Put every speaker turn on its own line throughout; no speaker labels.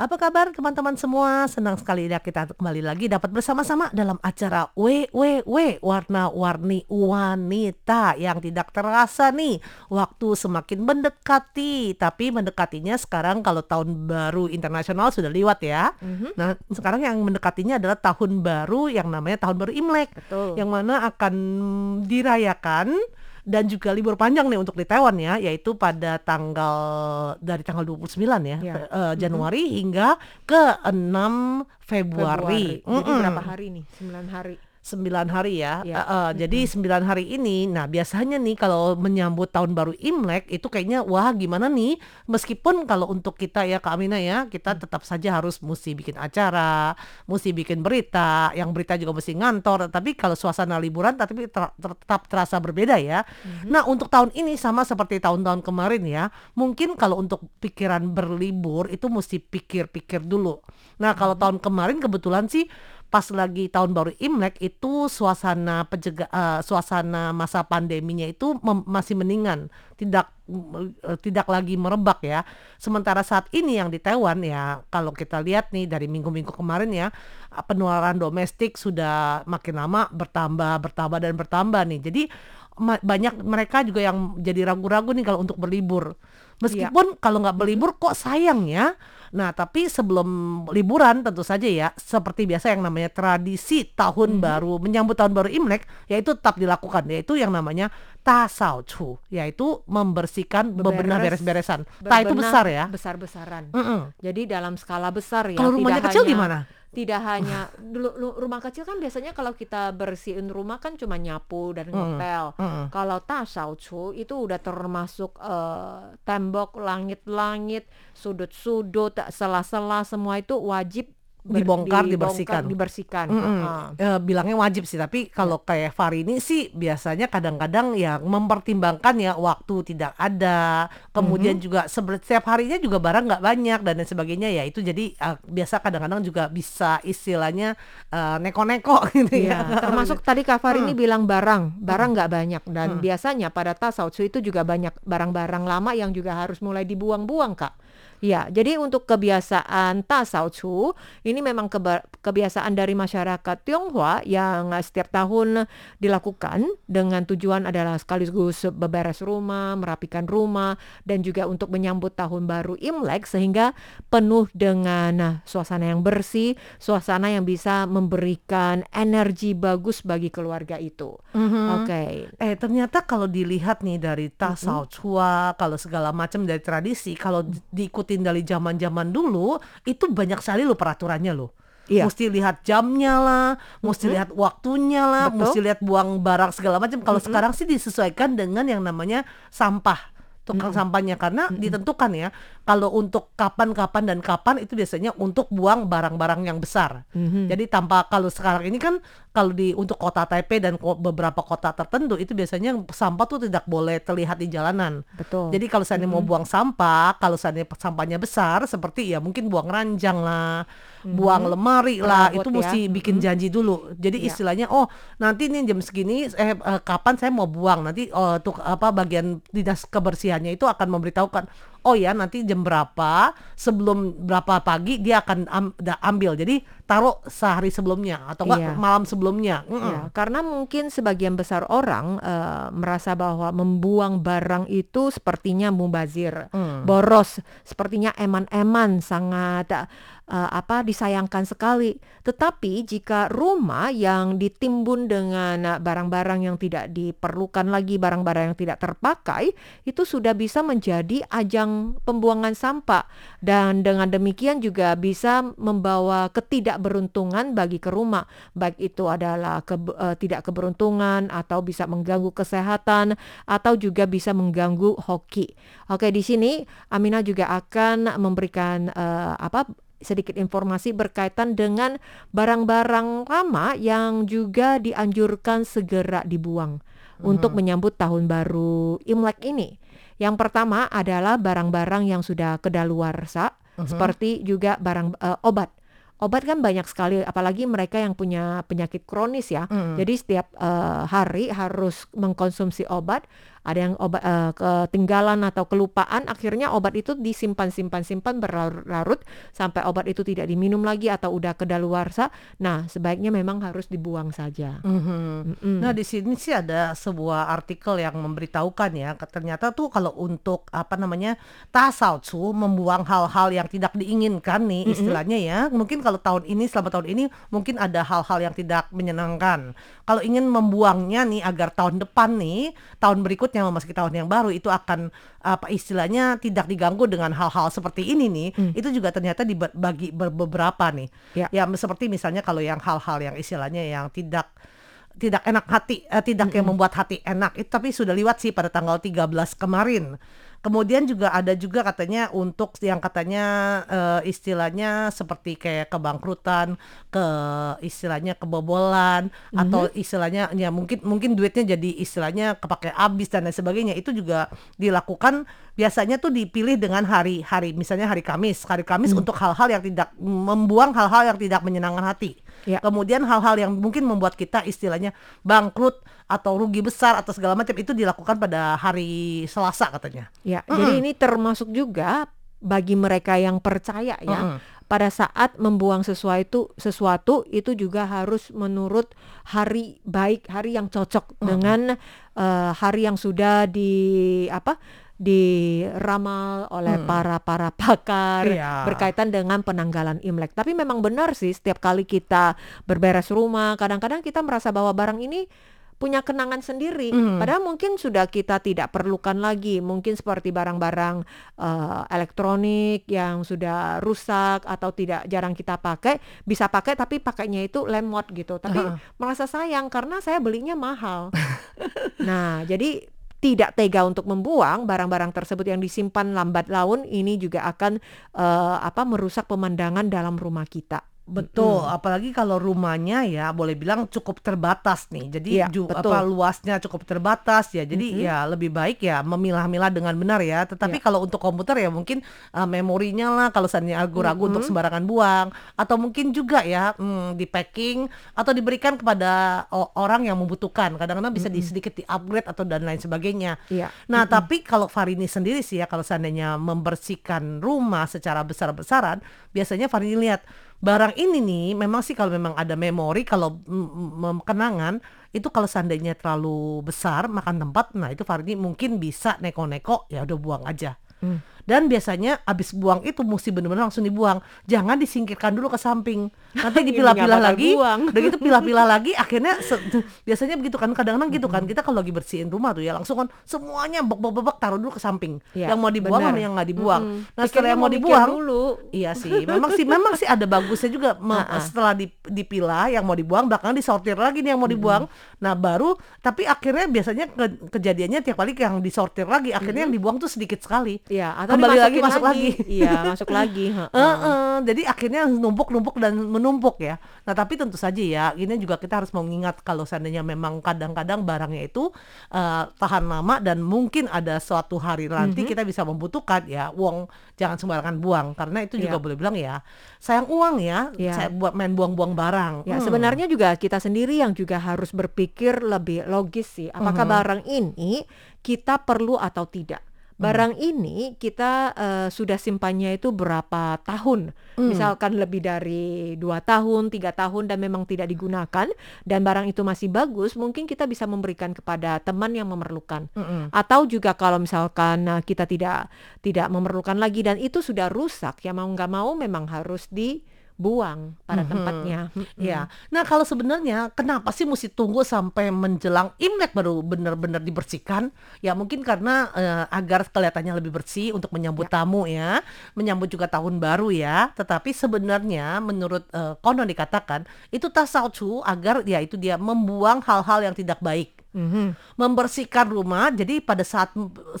Apa kabar teman-teman semua? Senang sekali ya kita kembali lagi dapat bersama-sama dalam acara WWW Warna-Warni Wanita yang tidak terasa nih waktu semakin mendekati tapi mendekatinya sekarang kalau tahun baru internasional sudah lewat ya.
Mhm.
Nah sekarang yang mendekatinya adalah tahun baru yang namanya tahun baru Imlek
Betul.
yang mana akan dirayakan dan juga libur panjang nih untuk di Taiwan ya yaitu pada tanggal dari tanggal 29 ya,
Ya.
Eh, Januari hingga ke 6 Februari.
Jadi
Mm-mm.
berapa hari nih? 9 hari.
9 hari ya.
Ya.
Eh, eh, Jadi 9 hari ini nah biasanya nih kalau menyambut tahun baru Imlek itu kayaknya wah gimana nih meskipun kalau untuk kita ya Kak Amina ya kita tetap saja harus mesti bikin acara, mesti bikin berita, yang berita juga mesti ngantor tapi kalau suasana liburan tapi ter- tetap terasa berbeda ya. Nah, untuk tahun ini sama seperti tahun-tahun kemarin ya. Mungkin kalau untuk pikiran berlibur itu mesti pikir-pikir dulu. Nah, kalau tahun kemarin kebetulan sih pas lagi tahun baru Imlek itu suasana penjega eh, suasana masa pandeminya itu masih mendingan, tidak eh, tidak lagi merebak ya. Sementara saat ini yang di Taiwan ya, kalau kita lihat nih dari minggu-minggu kemarin ya, eh, penularan domestik sudah makin lama bertambah, bertambah dan bertambah nih. Jadi banyak mereka juga yang jadi ragu-ragu nih kalau untuk berlibur. Meskipun kalau nggak berlibur kok sayang ya. Nah, tapi sebelum liburan tentu saja ya, seperti biasa yang namanya tradisi tahun baru, menyambut tahun baru Imlek, yaitu tetap dilakukan, yaitu yang namanya Ta Sao Chu, yaitu membersihkan bebenah beres-beresan. Ta itu besar ya.
Besar-besaran.
Mm-mm.
Jadi dalam skala besar ya.
Kalau rumahnya
tidak
kecil
hanya-
gimana?
Tidak hanya dulu lu- rumah kecil kan biasanya kalau kita bersihin rumah kan cuma nyapu dan ngepel.
Mm-mm.
Kalau tasaucu itu udah termasuk eh, tembok, langit-langit, sudut-sudut, sela-sela semua itu wajib ber-
Dibongkar,
dibongkar,
dibersihkan.
dibersihkan.
Mm-mm.
Heeh.
Eh, bilangnya wajib sih, tapi kalau kayak Farini sih biasanya kadang-kadang ya mempertimbangkan ya waktu tidak ada, kemudian juga sebe- setiap harinya juga barang nggak banyak dan lain sebagainya ya itu jadi eh, biasa kadang-kadang juga bisa istilahnya eh, neko-neko gitu
Iya,
ya.
termasuk tadi Kak Far ini bilang barang, barang nggak banyak dan biasanya pada tasawuf itu juga banyak barang-barang lama yang juga harus mulai dibuang-buang Kak. Ya, jadi untuk kebiasaan tasawuf ini memang keba- kebiasaan dari masyarakat Tionghoa yang eh, setiap tahun dilakukan dengan tujuan adalah sekaligus beberes rumah, merapikan rumah dan juga untuk menyambut tahun baru Imlek sehingga penuh dengan nah, suasana yang bersih, suasana yang bisa memberikan energi bagus bagi keluarga itu.
Mhm.
Oke.
Eh ternyata kalau dilihat nih dari tasau cua, kalau segala macam dari tradisi, kalau di- diikutin dari zaman-zaman dulu, itu banyak sekali loh peraturannya loh.
Iya.
Mesti lihat jamnya lah, mesti lihat waktunya lah,
Betul.
mesti lihat buang barang segala macam. Kalau sekarang sih disesuaikan dengan yang namanya sampah tukang sampahnya karena ditentukan ya kalau untuk kapan-kapan dan kapan itu biasanya untuk buang barang-barang yang besar.
Mhm.
Jadi tanpa kalau sekarang ini kan kalau di untuk kota Taipei dan beberapa kota tertentu itu biasanya sampah tuh tidak boleh terlihat di jalanan.
Betul.
Jadi kalau seandainya mau buang sampah, kalau seandainya sampahnya besar seperti ya mungkin buang ranjang lah, buang lemari lah,
Perabot
itu
ya.
mesti bikin janji dulu. Jadi
Ya.
istilahnya oh nanti nih jam segini eh, eh, kapan saya mau buang nanti oh, tuh apa bagian dinas kebersihannya itu akan memberitahukan oh ya nanti jam berapa sebelum berapa pagi dia akan ambil. Jadi taruh sehari sebelumnya atau enggak
Iya.
malam sebelumnya. Mm-mm.
Ya, karena mungkin sebagian besar orang eh, merasa bahwa membuang barang itu sepertinya mubazir,
Hmm.
boros, sepertinya eman-eman, sangat eh, apa disayangkan sekali. Tetapi jika rumah yang ditimbun dengan barang-barang yang tidak diperlukan lagi, barang-barang yang tidak terpakai, itu sudah bisa menjadi ajang pembuangan sampah dan dengan demikian juga bisa membawa ketidakberuntungan bagi ke rumah, baik itu adalah kebe- eh, tidak keberuntungan atau bisa mengganggu kesehatan atau juga bisa mengganggu hoki. Oke, di sini Amina juga akan memberikan eh, apa sedikit informasi berkaitan dengan barang-barang lama yang juga dianjurkan segera dibuang untuk menyambut tahun baru Imlek ini. Yang pertama adalah barang-barang yang sudah kedaluarsa,
Mhm.
seperti juga barang eh, obat. Obat kan banyak sekali, apalagi mereka yang punya penyakit kronis ya.
Mm.
Jadi setiap eh, hari harus mengkonsumsi obat. Ada yang obat eh, ketinggalan atau kelupaan, akhirnya obat itu disimpan simpan simpan berlarut-larut sampai obat itu tidak diminum lagi atau udah kedaluarsa. Nah, sebaiknya memang harus dibuang saja.
Mhm.
Mm-mm.
Nah, di sini sih ada sebuah artikel yang memberitahukan ya, ternyata tuh kalau untuk apa namanya tasaucu membuang hal-hal yang tidak diinginkan nih
Mm-mm.
istilahnya ya. Mungkin kalau tahun ini selama tahun ini mungkin ada hal-hal yang tidak menyenangkan. Kalau ingin membuangnya nih agar tahun depan nih, tahun berikutnya memasuki tahun yang baru itu akan apa istilahnya tidak diganggu dengan hal-hal seperti ini nih.
Mm.
Itu juga ternyata dibagi ber- beberapa nih.
Ya.
Ya seperti misalnya kalau yang hal-hal yang istilahnya yang tidak tidak enak hati, eh, tidak yang membuat hati enak. Itu tapi sudah lewat sih pada tanggal 13 kemarin. Kemudian juga ada juga katanya untuk yang katanya eh, istilahnya seperti kayak kebangkrutan, ke istilahnya kebobolan atau istilahnya ya mungkin mungkin duitnya jadi istilahnya kepake habis dan lain sebagainya. Itu juga dilakukan biasanya tuh dipilih dengan hari-hari misalnya hari Kamis. Hari Kamis untuk hal-hal yang tidak membuang hal-hal yang tidak menyenangkan hati.
Ya.
Kemudian hal-hal yang mungkin membuat kita istilahnya bangkrut atau rugi besar atau segala macam itu dilakukan pada hari Selasa katanya.
Ya, jadi ini termasuk juga bagi mereka yang percaya ya.
Mm-mm.
Pada saat membuang sesuatu sesuatu itu juga harus menurut hari baik, hari yang cocok dengan eh, hari yang sudah di apa? Diramal oleh para para pakar
Iya.
berkaitan dengan penanggalan Imlek. Tapi memang benar sih setiap kali kita berberes rumah, kadang-kadang kita merasa bahwa barang ini punya kenangan sendiri.
Mhm.
Padahal mungkin sudah kita tidak perlukan lagi. Mungkin seperti barang-barang eh, elektronik yang sudah rusak atau tidak jarang kita pakai, bisa pakai tapi pakainya itu lemot gitu. Tapi
Heeh.
merasa sayang karena saya belinya mahal. nah, jadi tidak tega untuk membuang barang-barang tersebut yang disimpan lambat laun ini juga akan eh, apa merusak pemandangan dalam rumah kita.
Betul, apalagi kalau rumahnya ya boleh bilang cukup terbatas nih. Jadi
Iya,
ju-
betul.
apa luasnya cukup terbatas ya. Jadi
Mhm.
ya lebih baik ya memilah-milah dengan benar ya. Tetapi
Iya.
kalau untuk komputer ya mungkin uh, memorinya lah kalau seandainya ragu-ragu untuk
Mhm.
sembarangan buang atau mungkin juga ya hmm, di packing atau diberikan kepada orang yang membutuhkan. Kadang-kadang bisa di sedikit di-upgrade atau dan lain sebagainya.
Iya.
Nah, tapi kalau Farini sendiri sih ya, kalau seandainya membersihkan rumah secara besar-besaran, biasanya Farini lihat barang ini nih, memang sih kalau memang ada memori, kalau kenangan, itu kalau seandainya terlalu besar makan tempat, nah itu Farini mungkin bisa neko-neko, ya udah buang aja.
Hmm.
Dan biasanya abis buang itu mesti benar-benar langsung dibuang. Jangan disingkirkan dulu ke samping. Nanti dipilah-pilah lagi.
buang.
Udah gitu pilah-pilah lagi akhirnya biasanya begitu kan kadang-kadang gitu kan. Kita kalau lagi bersihin rumah tuh ya langsung kan semuanya bebek-bebek taruh dulu ke samping.
Iya,
yang mau dibuang sama yang nggak dibuang.
Mm-mm.
Nah, setelah yang mau dibuang
dulu.
Iya sih, memang sih memang sih ada bagusnya juga setelah di- dipilah yang mau dibuang belakangan disortir lagi nih yang mau dibuang. Nah, baru tapi akhirnya biasanya ke- kejadiannya tiap kali yang disortir lagi akhirnya yang dibuang tuh sedikit sekali.
Iya, atau
Kembali lagi, masuk lagi.
Iya, masuk lagi. heeh.
Heeh, jadi akhirnya numpuk-numpuk dan menumpuk ya. Nah tapi tentu saja ya, ini juga kita harus mengingat kalau seandainya memang kadang-kadang barangnya itu eh, tahan lama dan mungkin ada suatu hari nanti kita bisa membutuhkan ya, uang jangan sembarangan buang karena itu juga
Iya.
boleh bilang ya sayang uang ya,
Iya.
saya buat main buang-buang barang.
Ya,
Hmm.
sebenarnya juga kita sendiri yang juga harus berpikir lebih logis sih. Apakah
Mhm.
barang ini kita perlu atau tidak? Barang ini kita eh, sudah simpannya itu berapa tahun?
Hmm.
Misalkan lebih dari dua tahun, tiga tahun dan memang tidak digunakan dan barang itu masih bagus, mungkin kita bisa memberikan kepada teman yang memerlukan.
Mm-mm.
Atau juga kalau misalkan eh, kita tidak tidak memerlukan lagi dan itu sudah rusak, ya mau nggak mau memang harus dibuang pada
Mhm.
tempatnya.
Ya, nah kalau sebenarnya kenapa sih mesti tunggu sampai menjelang Imlek baru benar-benar dibersihkan? Ya mungkin karena eh, agar kelihatannya lebih bersih untuk menyambut tamu ya, menyambut juga tahun baru ya. Tetapi sebenarnya menurut eh, konon dikatakan itu tasawuf agar ya itu dia membuang hal-hal yang tidak baik.
Mhm.
membersihkan rumah jadi pada saat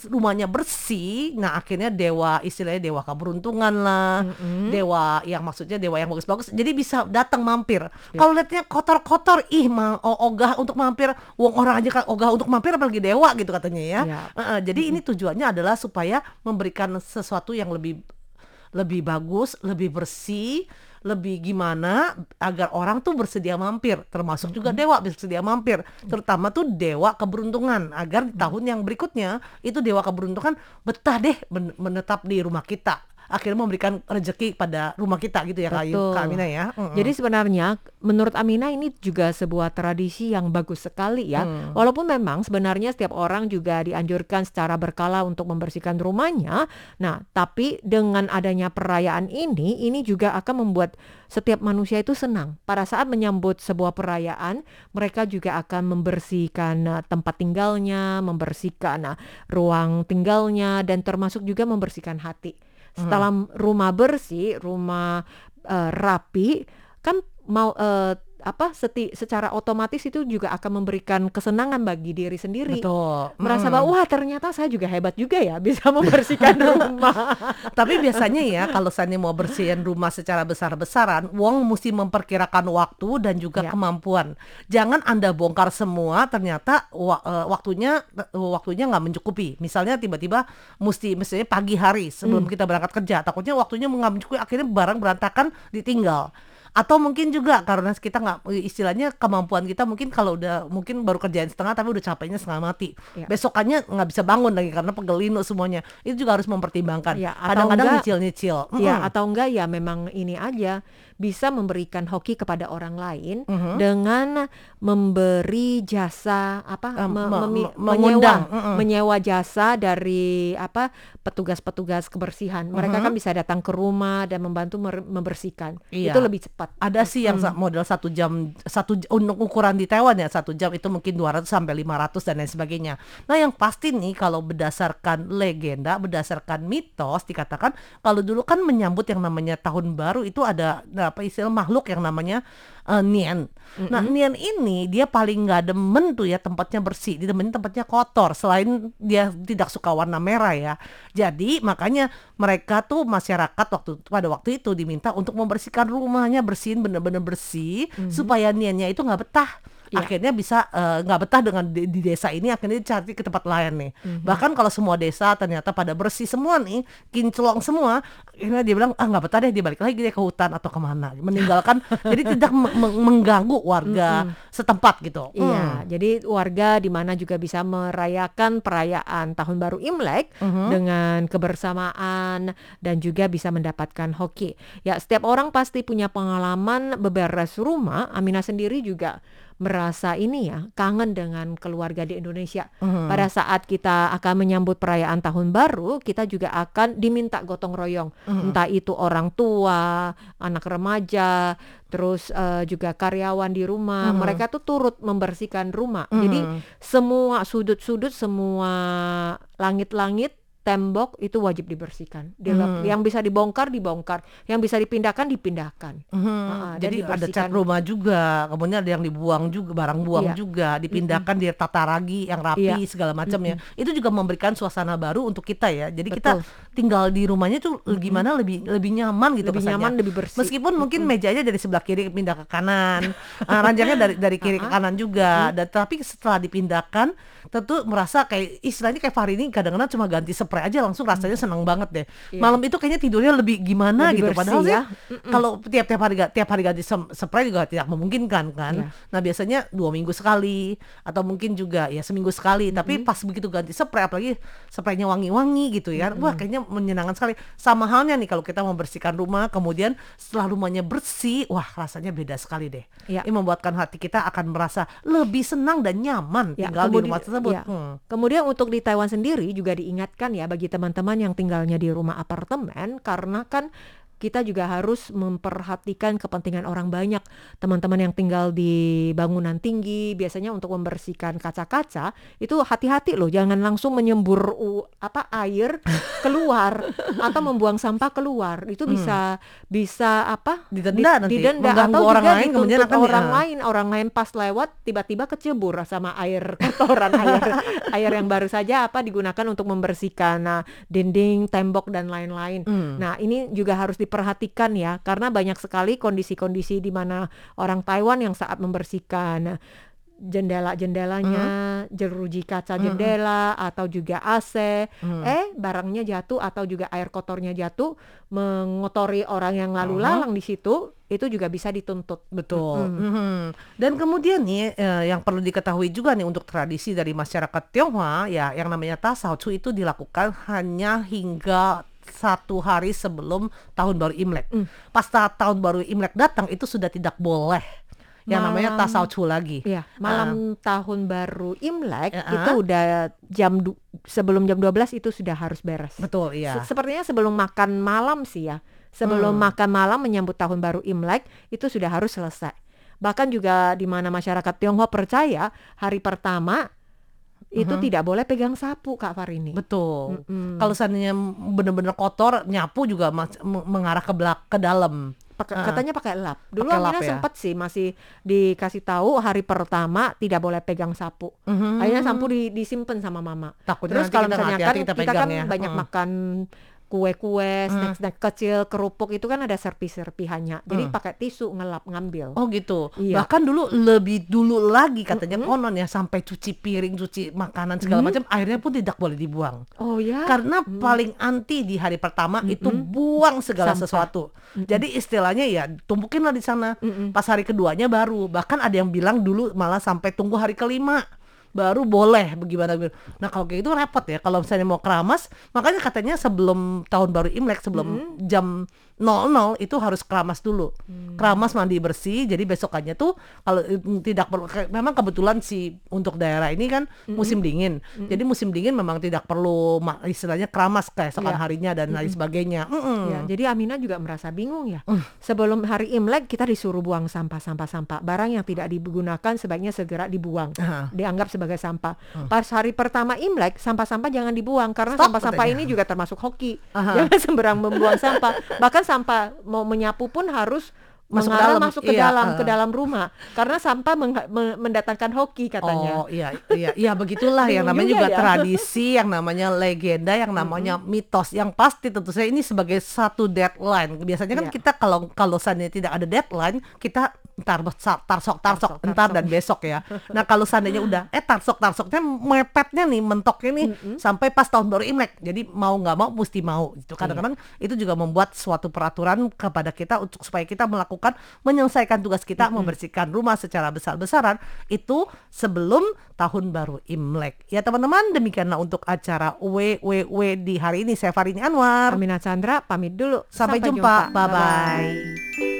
rumahnya bersih nah akhirnya dewa istilahnya dewa keberuntungan lah
Mm-mm.
dewa yang maksudnya dewa yang bagus-bagus jadi bisa datang mampir
Ya.
kalau lihatnya kotor-kotor ih ma- o- ogah untuk mampir wong orang aja kan ogah untuk mampir apalagi dewa gitu katanya ya
Ya.
Heeh, jadi ini tujuannya adalah supaya memberikan sesuatu yang lebih lebih bagus lebih bersih lebih gimana agar orang tuh bersedia mampir termasuk juga dewa bersedia mampir terutama tuh dewa keberuntungan. Agar di tahun yang berikutnya itu dewa keberuntungan betah deh men- menetap di rumah kita akhirnya memberikan rezeki pada rumah kita gitu ya
Betul.
Kak Amina ya Mm-mm.
Jadi sebenarnya menurut Amina ini juga sebuah tradisi yang bagus sekali ya.
Hmm.
Walaupun memang sebenarnya setiap orang juga dianjurkan secara berkala untuk membersihkan rumahnya. Nah, tapi dengan adanya perayaan ini, ini juga akan membuat setiap manusia itu senang. Pada saat menyambut sebuah perayaan, mereka juga akan membersihkan uh, tempat tinggalnya, membersihkan uh, ruang tinggalnya dan termasuk juga membersihkan hati. Setelah rumah bersih, rumah uh, rapi, kan mau eh, apa seti, secara otomatis itu juga akan memberikan kesenangan bagi diri sendiri.
betul
Merasa
Mm.
bahwa wah ternyata saya juga hebat juga ya bisa membersihkan rumah.
Tapi biasanya ya kalau saya mau bersihin rumah secara besar-besaran, Wong mesti memperkirakan waktu dan juga
Ya.
kemampuan. Jangan Anda bongkar semua ternyata wa- eh, waktunya eh, waktunya nggak mencukupi. Misalnya tiba-tiba mesti misalnya pagi hari sebelum kita berangkat kerja, takutnya waktunya nggak mencukupi akhirnya barang berantakan ditinggal. Atau mungkin juga karena kita nggak istilahnya kemampuan kita mungkin kalau udah mungkin baru kerjain setengah tapi udah capeknya setengah mati.
Ya.
Besokannya nggak bisa bangun lagi karena pegelino semuanya. Itu juga harus mempertimbangkan.
Ya,
Kadang-kadang nyicil-nyicil.
Ya
Mm-mm.
atau enggak ya memang ini aja bisa memberikan hoki kepada orang lain
Mhm.
dengan memberi jasa apa
Eh,
me-
me- mengundang,
menyewa
mm-mm.
menyewa jasa dari apa petugas-petugas kebersihan. Mereka
Mhm.
kan bisa datang ke rumah dan membantu membersihkan.
Iya.
Itu lebih cepat.
Ada sih yang sa- model satu jam satu untuk ukuran di Taiwan ya satu jam itu mungkin 200 sampai 500 dan lain sebagainya. Nah yang pasti nih kalau berdasarkan legenda, berdasarkan mitos dikatakan kalau dulu kan menyambut yang namanya tahun baru itu ada nah, apa istilah makhluk yang namanya eh, Nian. Nah Nian ini dia paling nggak demen tuh ya tempatnya bersih, dia demen tempatnya kotor. Selain dia tidak suka warna merah ya. Jadi makanya mereka tuh masyarakat waktu pada waktu itu diminta untuk membersihkan rumahnya bersihin bener-bener bersih supaya niannya itu nggak betah.
Iya.
Akhirnya bisa eh, nggak betah dengan di, di desa ini akhirnya cari ke tempat lain nih. Bahkan kalau semua desa ternyata pada bersih semua nih, kinclong semua, akhirnya dia bilang ah nggak betah deh dia balik lagi dia ke hutan atau ke mana, meninggalkan jadi tidak me- me- mengganggu warga setempat gitu.
Iya, jadi warga di mana juga bisa merayakan perayaan Tahun Baru Imlek
Mhm.
dengan kebersamaan dan juga bisa mendapatkan hoki. Ya, setiap orang pasti punya pengalaman beberes rumah. Amina sendiri juga merasa ini ya, kangen dengan keluarga di Indonesia.
Mhm.
Pada saat kita akan menyambut perayaan Tahun Baru, kita juga akan diminta gotong royong.
Mhm.
Entah itu orang tua, anak remaja, terus eh, juga karyawan di rumah.
Mhm.
Mereka tuh turut membersihkan rumah. Jadi
Mhm.
semua sudut-sudut, semua langit-langit, tembok itu wajib dibersihkan. Dilep-
Mhm.
Yang bisa dibongkar dibongkar, yang bisa dipindahkan dipindahkan.
Mhm.
Ah, dan
Jadi ada cat rumah juga, kemudian ada yang dibuang juga, barang buang
Iya.
juga, dipindahkan ditata lagi yang rapi
Iya.
segala macam ya. Itu juga memberikan suasana baru untuk kita ya. Jadi kita
Betul.
tinggal di rumahnya tuh gimana lebih lebih nyaman gitu
Lebih
kesannya.
nyaman, lebih bersih.
Meskipun mungkin mejanya dari sebelah kiri pindah ke kanan, ah, ranjangnya dari dari kiri ke kanan juga. Dan tapi setelah dipindahkan, tentu merasa kayak istilahnya kayak Fahri ini kadang-kadang cuma ganti spray aja langsung rasanya senang banget deh.
Iya.
Malam itu kayaknya tidurnya lebih gimana
Lebih
gitu.
bersih
Padahal
ya.
kalau tiap-tiap hari tiap hari ganti spray juga tidak memungkinkan kan.
Iya.
Nah biasanya dua minggu sekali atau mungkin juga ya seminggu sekali. Tapi pas begitu ganti spray apalagi spraynya wangi-wangi gitu ya, wah kayaknya menyenangkan sekali. Sama halnya nih kalau kita membersihkan rumah, kemudian setelah rumahnya bersih, wah rasanya beda sekali deh.
Iya.
Ini membuatkan hati kita akan merasa lebih senang dan nyaman
Ya,
tinggal di
kemudi-
rumah tersebut.
ya.
Hmm.
Kemudian untuk di Taiwan sendiri juga diingatkan ya bagi teman-teman yang tinggalnya di rumah apartemen karena kan kita juga harus memperhatikan kepentingan orang banyak. Teman-teman yang tinggal di bangunan tinggi biasanya untuk membersihkan kaca-kaca itu hati-hati loh, jangan langsung menyembur u- apa air keluar atau membuang sampah keluar. Itu bisa bisa apa?
Didenda
di-
nanti,
didenda atau
orang
juga
lain, kemudian akan di-
orang
ah.
lain, orang lain pas lewat tiba-tiba kecebur sama air kotoran air air yang baru saja apa digunakan untuk membersihkan nah, dinding, tembok dan lain-lain.
Hmm.
Nah, ini juga harus diperhatikan ya, karena banyak sekali kondisi-kondisi di mana orang Taiwan yang saat membersihkan jendela-jendelanya, jeruji kaca jendela atau juga AC,
Hmm.
eh barangnya jatuh atau juga air kotornya jatuh mengotori orang yang lalu lalang di situ, itu juga bisa dituntut.
Betul.
Mm-mm.
Mhm. Dan kemudian nih eh, yang perlu diketahui juga nih untuk tradisi dari masyarakat Tionghoa ya yang namanya Tasaucu itu dilakukan hanya hingga satu hari sebelum tahun baru Imlek.
Mm.
Pas ta- tahun baru Imlek datang itu sudah tidak boleh yang namanya Tasaucu lagi.
Iya, malam tahun baru Imlek
Ya,
itu udah jam du- sebelum jam 12 itu sudah harus beres.
Betul, iya.
Se- Sepertinya sebelum makan malam sih ya. Sebelum
Hmm.
makan malam menyambut tahun baru Imlek itu sudah harus selesai. Bahkan juga di mana masyarakat Tionghoa percaya hari pertama itu
Mhm.
tidak boleh pegang sapu Kak Farini.
Betul.
Mm-mm.
Kalau seandainya benar-benar kotor, nyapu juga mengarah ke belak ke dalam.
Pakai-
Ah.
katanya pakai lap. Dulu
lap
Amina
ya?
sempat sih masih dikasih tahu hari pertama tidak boleh pegang sapu.
Mhm.
Akhirnya sapu di, disimpan sama mama.
Takutnya
Terus kalau
kita
misalnya kan
kita
kita,
pegang
kan
ya.
banyak
Mm.
makan kue-kue,
Hmm.
snack-snack kecil, kerupuk itu kan ada serpi-serpihannya. Jadi
Hmm.
pakai tisu ngelap ngambil.
Oh gitu.
Iya.
Bahkan dulu lebih dulu lagi katanya
Mm-mm.
konon ya sampai cuci piring, cuci makanan segala
Mm.
macam airnya pun tidak boleh dibuang.
Oh ya.
Karena
Mm.
paling anti di hari pertama itu
Mm-mm.
buang segala
Sampah.
sesuatu.
Mm-mm.
Jadi istilahnya ya tumpukinlah di sana.
Mm-mm.
Pas hari keduanya baru. Bahkan ada yang bilang dulu malah sampai tunggu hari kelima baru boleh bagaimana nah kalau kayak gitu repot ya. Kalau misalnya mau keramas makanya katanya sebelum tahun baru imlek sebelum jam 00 itu harus keramas dulu
Hmm.
keramas mandi bersih jadi besokannya tuh kalau eh, tidak perlu memang kebetulan si untuk daerah ini kan musim dingin jadi musim dingin memang tidak perlu istilahnya keramas keesokan
Iya.
harinya dan lain sebagainya Mm-mm.
Ya, jadi Amina juga merasa bingung ya.
Mm.
Sebelum hari Imlek kita disuruh buang sampah-sampah-sampah. Barang yang tidak digunakan sebaiknya segera dibuang.
Aha.
Dianggap sebagai sampah. Pas hari pertama Imlek, sampah-sampah jangan dibuang karena
Stop,
sampah-sampah
katanya.
ini juga termasuk hoki.
Aha.
Jangan sembarang membuang sampah. Bahkan sampah mau menyapu pun harus
Masuk ke
mengarah
dalam,
masuk ke
iya,
dalam ke
uh.
dalam rumah karena sampah mengha- me- mendatangkan hoki katanya.
Oh iya iya iya begitulah yang namanya
juga ya.
tradisi, yang namanya legenda, yang namanya mitos. Yang pasti tentu saja ini sebagai satu deadline. Biasanya kan
Iya.
kita kalau kalau seandainya tidak ada deadline, kita ntar tarsok tarsok
Tarsok,
entar dan besok ya. Nah kalau seandainya udah eh tarsok tarsoknya mepetnya nih mentoknya nih sampai pas tahun baru imlek. Jadi mau nggak mau mesti mau. Itu kadang-kadang itu juga membuat suatu peraturan kepada kita untuk supaya kita melakukan menyelesaikan tugas kita membersihkan rumah secara besar-besaran itu sebelum tahun baru Imlek. Ya teman-teman demikianlah untuk acara WWW di hari ini. Saya Farini Anwar.
Amina Chandra pamit dulu.
Sampai jumpa. Bye-bye.